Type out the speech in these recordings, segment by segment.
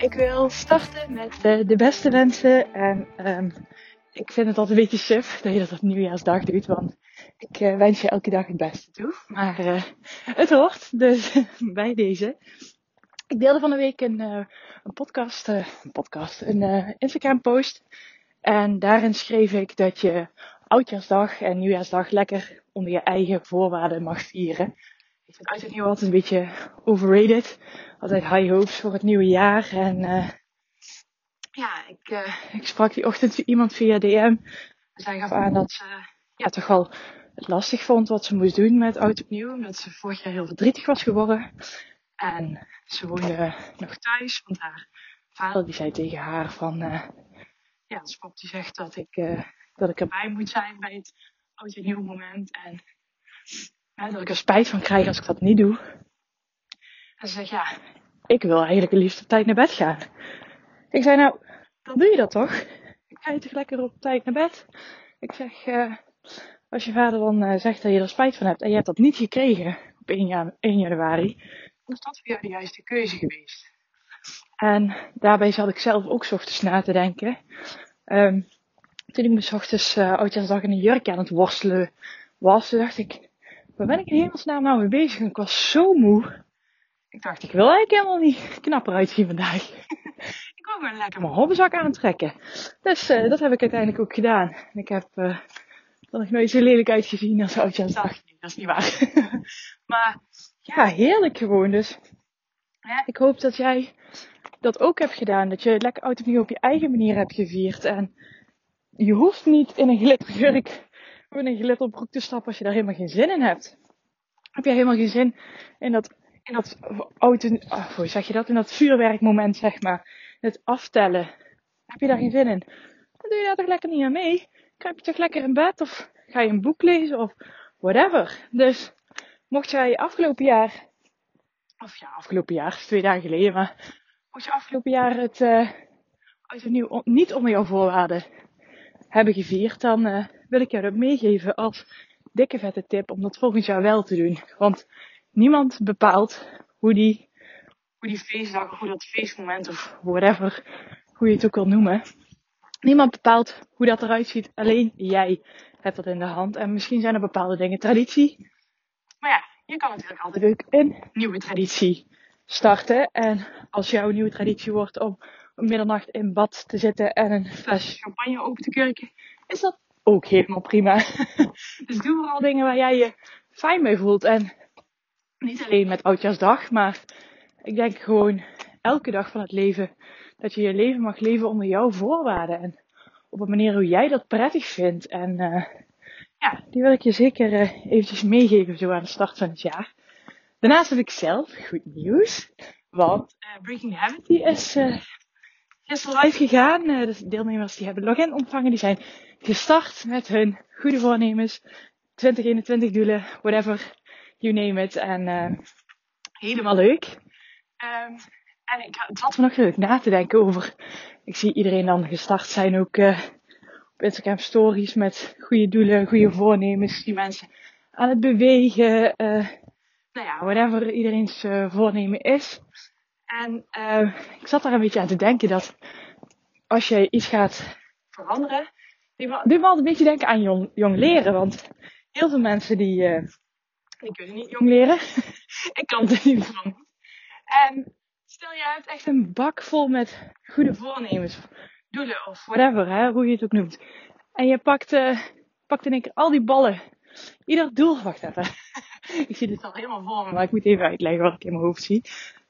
Ik wil starten met uh, de beste wensen. En um, ik vind het altijd een beetje suf dat je dat op nieuwjaarsdag doet. Want ik uh, wens je elke dag het beste toe. Maar uh, het hoort. Dus bij deze. Ik deelde van de week een, een podcast, een podcast, een Instagram post. En daarin schreef ik dat je oudjaarsdag en nieuwjaarsdag lekker onder je eigen voorwaarden mag vieren. Ik vind nieuw altijd een beetje overrated. Altijd high hopes voor het nieuwe jaar. En uh, ja, ik, uh, ik sprak die ochtend iemand via DM. Zij gaf aan dat ze ja, toch wel het lastig vond wat ze moest doen met oud opnieuw. Omdat ze vorig jaar heel verdrietig was geworden. En ze woonde nog thuis, want haar vader die zei tegen haar van... Uh, ja, als die zegt dat ik, dat ik erbij moet zijn bij het oud en nieuw moment. En ja, dat ik er spijt van krijg als ik dat niet doe. En ze zegt, ja, ik wil eigenlijk het liefst op tijd naar bed gaan. Ik zei, nou, dan doe je dat toch? Ik ga je toch lekker op tijd naar bed? Ik zeg, uh, als je vader dan uh, zegt dat je er spijt van hebt en je hebt dat niet gekregen op 1, jan 1 januari, dan is dat voor jou de juiste keuze geweest. En daarbij zat ik zelf ook s ochtends na te denken. Um, toen ik me s ochtends uh, oudjaarsdag in een jurk aan het worstelen was, dacht ik, waar ben ik in hemelsnaam nou mee bezig? ik was zo moe. Ik dacht, ik wil eigenlijk helemaal niet knapper uitzien vandaag. ik wil gewoon lekker mijn hobbenzak aantrekken. Dus uh, dat heb ik uiteindelijk ook gedaan. ik heb uh, er nog nooit zo lelijk uitgezien als oudjaarsdag. Nee, dat is niet waar. maar ja, heerlijk gewoon. Dus ja, ik hoop dat jij dat ook hebt gedaan. Dat je lekker oud op je eigen manier hebt gevierd. En je hoeft niet in een glitterjurk of in een glitterbroek te stappen als je daar helemaal geen zin in hebt. Heb je helemaal geen zin in dat, in dat auto, oh, hoe zeg je dat, in dat vuurwerkmoment zeg maar. Het aftellen. Heb je daar geen zin in? Dan doe je daar toch lekker niet aan mee. Kruip je toch lekker in bed of ga je een boek lezen of whatever. Dus mocht jij afgelopen jaar, of ja, afgelopen jaar, twee dagen geleden, maar mocht je afgelopen jaar het uh, uit nieuw niet onder jouw voorwaarden hebben gevierd, dan uh, wil ik jou meegeven als dikke vette tip om dat volgend jaar wel te doen. Want niemand bepaalt hoe die, hoe die feestdag, hoe dat feestmoment of whatever, hoe je het ook wil noemen. Niemand bepaalt hoe dat eruit ziet. Alleen jij hebt dat in de hand. En misschien zijn er bepaalde dingen traditie. Maar ja, je kan natuurlijk altijd ook een nieuwe traditie starten. En als jouw nieuwe traditie wordt om middernacht in bad te zitten en een fles champagne open te kurken, is dat ook helemaal prima. dus doe vooral dingen waar jij je fijn mee voelt. En niet alleen met Oudjaarsdag, maar ik denk gewoon elke dag van het leven dat je je leven mag leven onder jouw voorwaarden. En op een manier hoe jij dat prettig vindt. En uh, ja, die wil ik je zeker uh, eventjes meegeven zo aan de start van het jaar. Daarnaast heb ik zelf goed nieuws. Want uh, Breaking Habit die is gisteren live gegaan. Dus deelnemers die hebben login ontvangen. Die zijn gestart met hun goede voornemens. 2021 doelen, whatever, you name it. En uh, helemaal leuk. Um, en ik zat me nog leuk na te denken over. Ik zie iedereen dan gestart zijn ook uh, op Instagram stories met goede doelen, goede voornemens. Die mensen aan het bewegen. Uh, nou ja, whatever iedereen's voornemen is. En ik zat daar een beetje aan te denken dat als je iets gaat veranderen, doe me altijd een beetje denken aan jong, jong leren. Want heel veel mensen die, die kunnen niet jong leren. ik kan het niet van. En stel je hebt echt een bak vol met goede voornemens, doelen of whatever, hè, hoe je het ook noemt. En je pakt, uh, pakt in één keer al die ballen. Ieder doel, wacht even. ik zie dit al helemaal voor me, maar ik moet even uitleggen wat ik in mijn hoofd zie.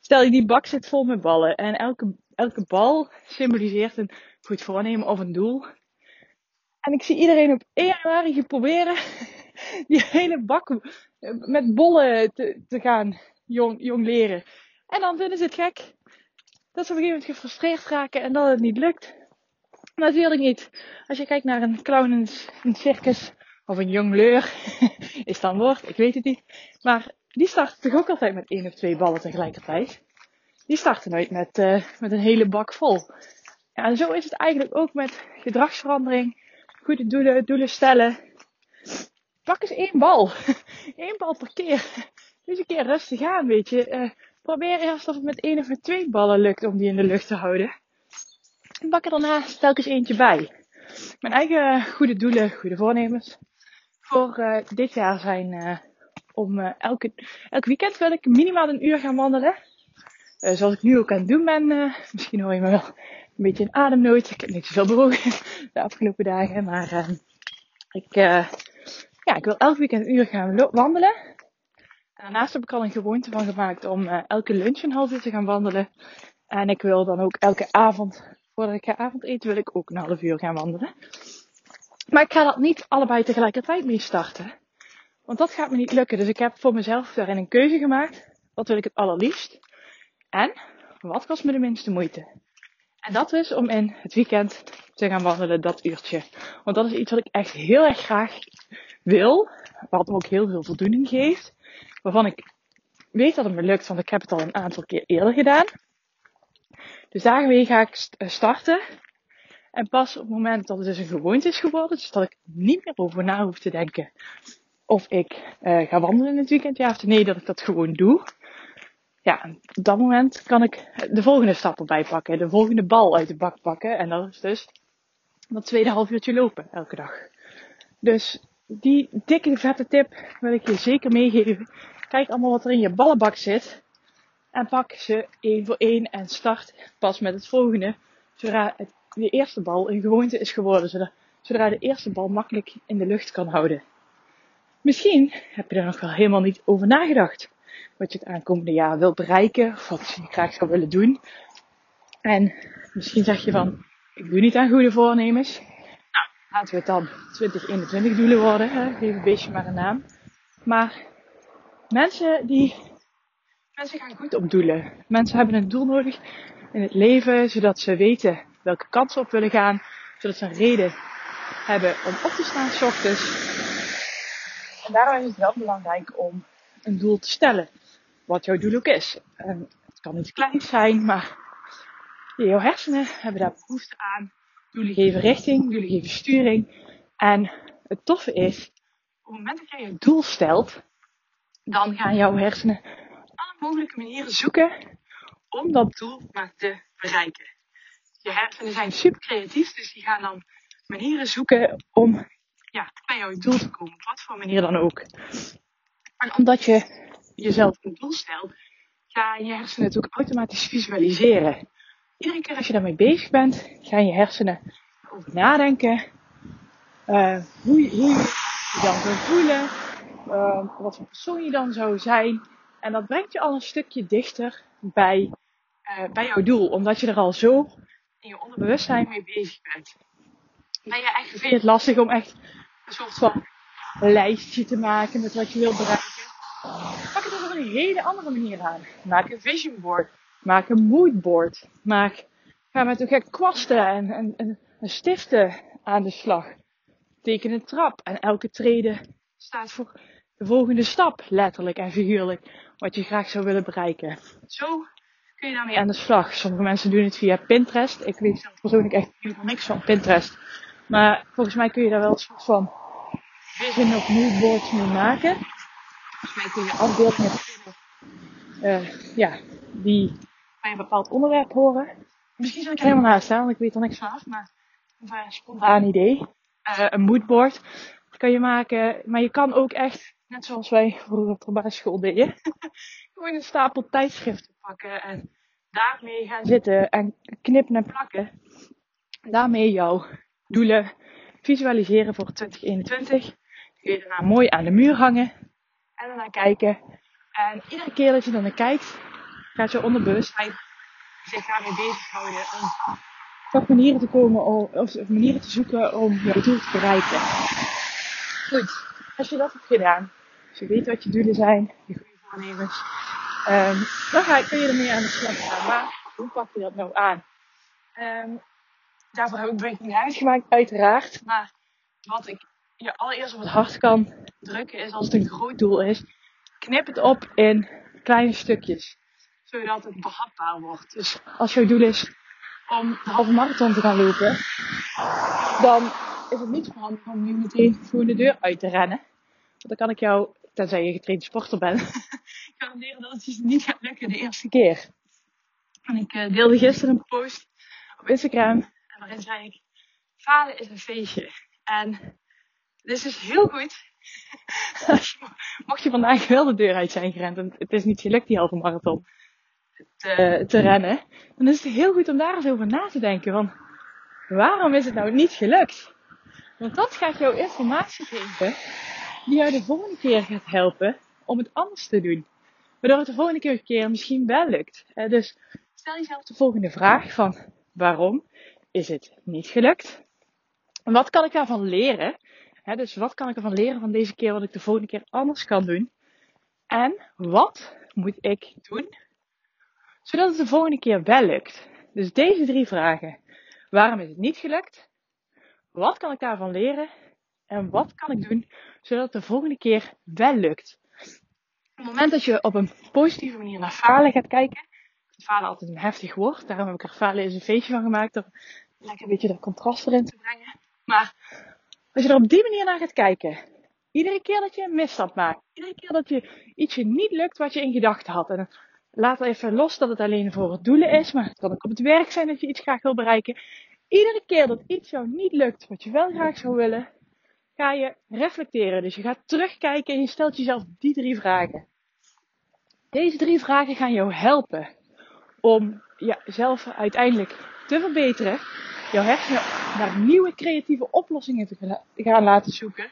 Stel je die bak zit vol met ballen en elke, elke bal symboliseert een goed voornemen of een doel. En ik zie iedereen op 1 januari proberen die hele bak met bollen te, te gaan jong, jong leren. En dan vinden ze het gek dat ze op een gegeven moment gefrustreerd raken en dat het niet lukt. Natuurlijk niet. Als je kijkt naar een clown in een circus of een jongleur, is dan woord, ik weet het niet. Maar die starten toch ook altijd met één of twee ballen tegelijkertijd. Die starten nooit met, uh, met een hele bak vol. Ja, en zo is het eigenlijk ook met gedragsverandering, goede doelen, doelen stellen. Pak eens één bal. Eén bal per keer. Dus een keer rustig aan, weet je. Uh, probeer eerst of het met één of met twee ballen lukt om die in de lucht te houden. En pak er daarna telkens eentje bij. Mijn eigen goede doelen, goede voornemens voor uh, dit jaar zijn uh, om uh, elke, elk weekend wil ik minimaal een uur gaan wandelen. zoals ik nu ook aan het doen ben. misschien hoor je me wel een beetje in ademnood. Ik heb niet zoveel bewogen de afgelopen dagen. Maar ehm, ik, ja, ik wil elk weekend een uur gaan wandelen. En daarnaast heb ik al een gewoonte van gemaakt om elke lunch een half uur te gaan wandelen. En ik wil dan ook elke avond, voordat ik ga avondeten, wil ik ook een half uur gaan wandelen. Maar ik ga dat niet allebei tegelijkertijd mee starten. Want dat gaat me niet lukken. Dus ik heb voor mezelf daarin een keuze gemaakt. Wat wil ik het allerliefst? En wat kost me de minste moeite? En dat is om in het weekend te gaan wandelen, dat uurtje. Want dat is iets wat ik echt heel erg graag wil. Wat me ook heel veel voldoening geeft. Waarvan ik weet dat het me lukt, want ik heb het al een aantal keer eerder gedaan. Dus daarmee ga ik starten. En pas op het moment dat het dus een gewoonte is geworden, dus dat ik niet meer over na hoef te denken of ik uh, ga wandelen in het weekend, ja of nee, dat ik dat gewoon doe. Ja, op dat moment kan ik de volgende stap erbij pakken, de volgende bal uit de bak pakken. En dat is dus dat tweede half uurtje lopen elke dag. Dus die dikke vette tip wil ik je zeker meegeven. Kijk allemaal wat er in je ballenbak zit. En pak ze één voor één en start pas met het volgende. Zodra de eerste bal een gewoonte is geworden, zodra de eerste bal makkelijk in de lucht kan houden. Misschien heb je er nog wel helemaal niet over nagedacht. Wat je het aankomende jaar wilt bereiken, of wat je graag zou willen doen. En misschien zeg je van, ik doe niet aan goede voornemens. Nou, laten we het dan 2021 doelen worden. Hè? Geef een beetje maar een naam. Maar mensen die, mensen gaan goed op doelen. Mensen hebben een doel nodig in het leven, zodat ze weten welke kant ze op willen gaan, zodat ze een reden hebben om op te staan s ochtends. En daarom is het wel belangrijk om een doel te stellen, wat jouw doel ook is. En het kan niet klein zijn, maar jouw hersenen hebben daar behoefte aan. Doelen geven richting, doelen geven sturing. En het toffe is, op het moment dat jij je doel stelt, dan gaan jouw hersenen alle mogelijke manieren zoeken om dat doel maar te bereiken je hersenen zijn super creatief, dus die gaan dan manieren zoeken om ja, bij jouw doel te komen. Op wat voor manier dan ook. En omdat je jezelf een doel stelt, gaan je hersenen het ook automatisch visualiseren. Iedere keer als je daarmee bezig bent, gaan je hersenen over nadenken. Uh, hoe, je, hoe je dan zou voelen. Uh, wat voor persoon je dan zou zijn. En dat brengt je al een stukje dichter bij, uh, bij jouw doel. Omdat je er al zo in je onderbewustzijn mee bezig bent. Ben je echt, vind je het lastig om echt een soort van lijstje te maken met wat je wilt bereiken? Een hele andere manier aan. Maak een vision board. Maak een moodboard. Maak, ga met een gek kwasten en, en, en, en stiften aan de slag. Teken een trap en elke trede staat voor de volgende stap, letterlijk en figuurlijk, wat je graag zou willen bereiken. Zo kun je daarmee aan de slag. Sommige mensen doen het via Pinterest. Ik weet zelf persoonlijk echt helemaal niks van Pinterest. Maar volgens mij kun je daar wel een soort van vision of moodboards mee maken. Volgens mij kun je afbeeldingen uh, ja, die bij een bepaald onderwerp horen. Misschien zou ik er helemaal naast staan, want ik weet er niks van af. Maar een spontaan idee. Uh, een moodboard kan je maken. Maar je kan ook echt, net zoals wij vroeger op de basisschool deden, gewoon een stapel tijdschriften pakken en daarmee gaan zitten en knippen en plakken. Daarmee jouw doelen visualiseren voor 2021. Kun je daarna mooi aan de muur hangen en daarna kijken. En iedere keer dat je dan naar kijkt, gaat je onderbewustzijn zich daarmee bezighouden om manieren te komen of manieren te zoeken om jouw doel te bereiken. Goed, als je dat hebt gedaan, als je weet wat je doelen zijn, je goede voornemens, Um, dan ga, kun je ermee aan de slag gaan. Maar hoe pak je dat nou aan? Ehm, daarvoor heb ik Breaking Huis gemaakt, uiteraard. Maar wat ik je allereerst op het hart kan drukken is, als het een groot doel is, knip het op in kleine stukjes. Zodat het behapbaar wordt. Dus als jouw doel is om de halve marathon te gaan lopen, dan is het niet verhandig om nu meteen voor de deur uit te rennen. Want dan kan ik jou, tenzij je getraind sporter bent, garanderen dat het je niet gaat lukken de eerste keer. En ik uh, deelde gisteren een post op Instagram en waarin zei ik, falen is een feestje. En dit is dus heel goed. Mocht je vandaag wel de deur uit zijn gerend en het is niet gelukt die halve marathon te, te rennen, dan is het heel goed om daar eens over na te denken. Van, waarom is het nou niet gelukt? Want dat gaat jou informatie geven die jou de volgende keer gaat helpen om het anders te doen. Waardoor het de volgende keer misschien wel lukt. Dus stel jezelf de volgende vraag van waarom is het niet gelukt? En wat kan ik daarvan leren? Dus wat kan ik ervan leren van deze keer wat ik de volgende keer anders kan doen? En wat moet ik doen zodat het de volgende keer wel lukt? Dus deze drie vragen. Waarom is het niet gelukt? Wat kan ik daarvan leren? En wat kan ik doen zodat het de volgende keer wel lukt? Op het moment dat je op een positieve manier naar falen gaat kijken, is falen altijd een heftig woord. Daarom heb ik er falen eens een feestje van gemaakt. Om lekker een beetje dat contrast erin te brengen. Maar als je er op die manier naar gaat kijken, iedere keer dat je een misstap maakt, iedere keer dat je ietsje niet lukt wat je in gedachten had. En laat even los dat het alleen voor het doelen is, maar het kan ook op het werk zijn dat je iets graag wil bereiken. Iedere keer dat iets jou niet lukt wat je wel graag zou willen, ga je reflecteren. Dus je gaat terugkijken en je stelt jezelf die drie vragen. Deze drie vragen gaan jou helpen om jezelf uiteindelijk te verbeteren. Jouw hersenen naar nieuwe creatieve oplossingen te gaan laten zoeken.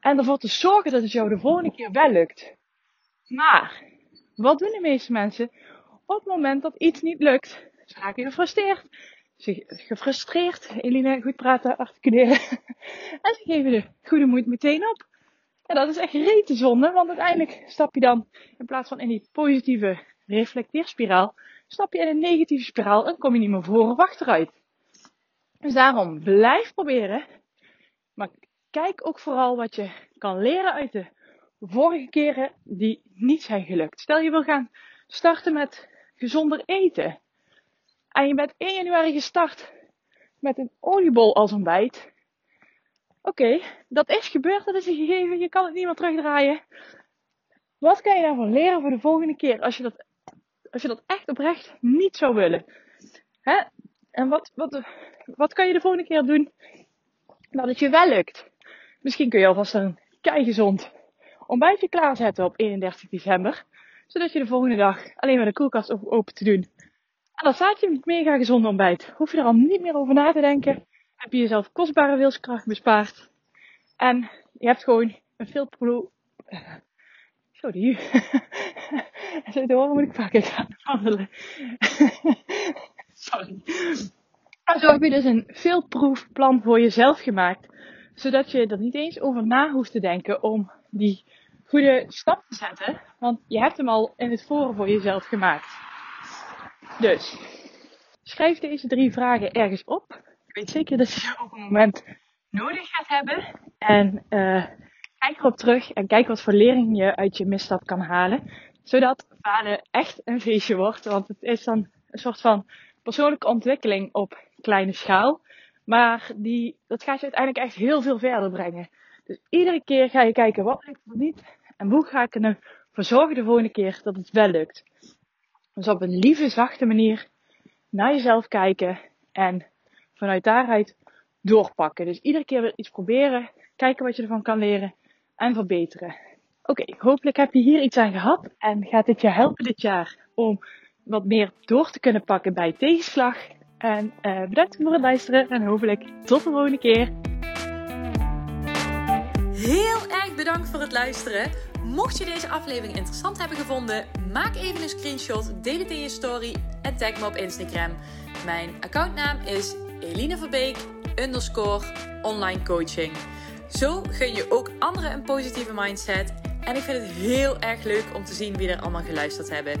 En ervoor te zorgen dat het jou de volgende keer wel lukt. Maar, wat doen de meeste mensen op het moment dat iets niet lukt? Ze raken gefrustreerd gefrustreerd. Eline, goed praten, articuleren. en ze geven de goede moed meteen op. En dat is echt rete zonde, want uiteindelijk stap je dan, in plaats van in die positieve reflecteerspiraal, stap je in een negatieve spiraal en kom je niet meer voor of achteruit. Dus daarom blijf proberen, maar kijk ook vooral wat je kan leren uit de vorige keren die niet zijn gelukt. Stel je wil gaan starten met gezonder eten. En je bent 1 januari gestart met een oliebol als ontbijt. Oké, dat is gebeurd, dat is een gegeven, je kan het niet meer terugdraaien. Wat kan je daarvan leren voor de volgende keer als je dat, als je dat echt oprecht niet zou willen? Hè? En wat, wat, wat kan je de volgende keer doen dat het je wel lukt? Misschien kun je alvast een keigezond ontbijtje klaarzetten op 31 december. Zodat je de volgende dag alleen maar de koelkast open te doen en dan staat je mega gezond ontbijt. Hoef je er al niet meer over na te denken. Heb je jezelf kostbare wilskracht bespaard. En je hebt gewoon een veel pro... Sorry. Horen moet ik gaan wandelen. Sorry. En zo heb je dus een veelproef plan voor jezelf gemaakt. Zodat je er niet eens over na hoeft te denken om die goede stap te zetten. Want je hebt hem al in het voren voor jezelf gemaakt. Dus, schrijf deze drie vragen ergens op. Ik weet zeker dat je ze op een moment nodig gaat hebben. En uh, kijk erop terug en kijk wat voor lering je uit je misstap kan halen. Zodat falen echt een feestje wordt. Want het is dan een soort van persoonlijke ontwikkeling op kleine schaal. Maar die, dat gaat je uiteindelijk echt heel veel verder brengen. Dus iedere keer ga je kijken wat lukt er niet. En hoe ga ik er nou zorgen de volgende keer dat het wel lukt. Dus op een lieve, zachte manier naar jezelf kijken en vanuit daaruit doorpakken. Dus iedere keer weer iets proberen, kijken wat je ervan kan leren en verbeteren. Oké, hopelijk heb je hier iets aan gehad en gaat dit je helpen dit jaar om wat meer door te kunnen pakken bij tegenslag. En uh, bedankt voor het luisteren en hopelijk tot de volgende keer. Heel erg bedankt voor het luisteren. Mocht je deze aflevering interessant hebben gevonden, maak even een screenshot, deel het in je story en tag me op Instagram. Mijn accountnaam is Eline Verbeek underscore online coaching. Zo gun je ook anderen een positieve mindset. En ik vind het heel erg leuk om te zien wie er allemaal geluisterd hebben.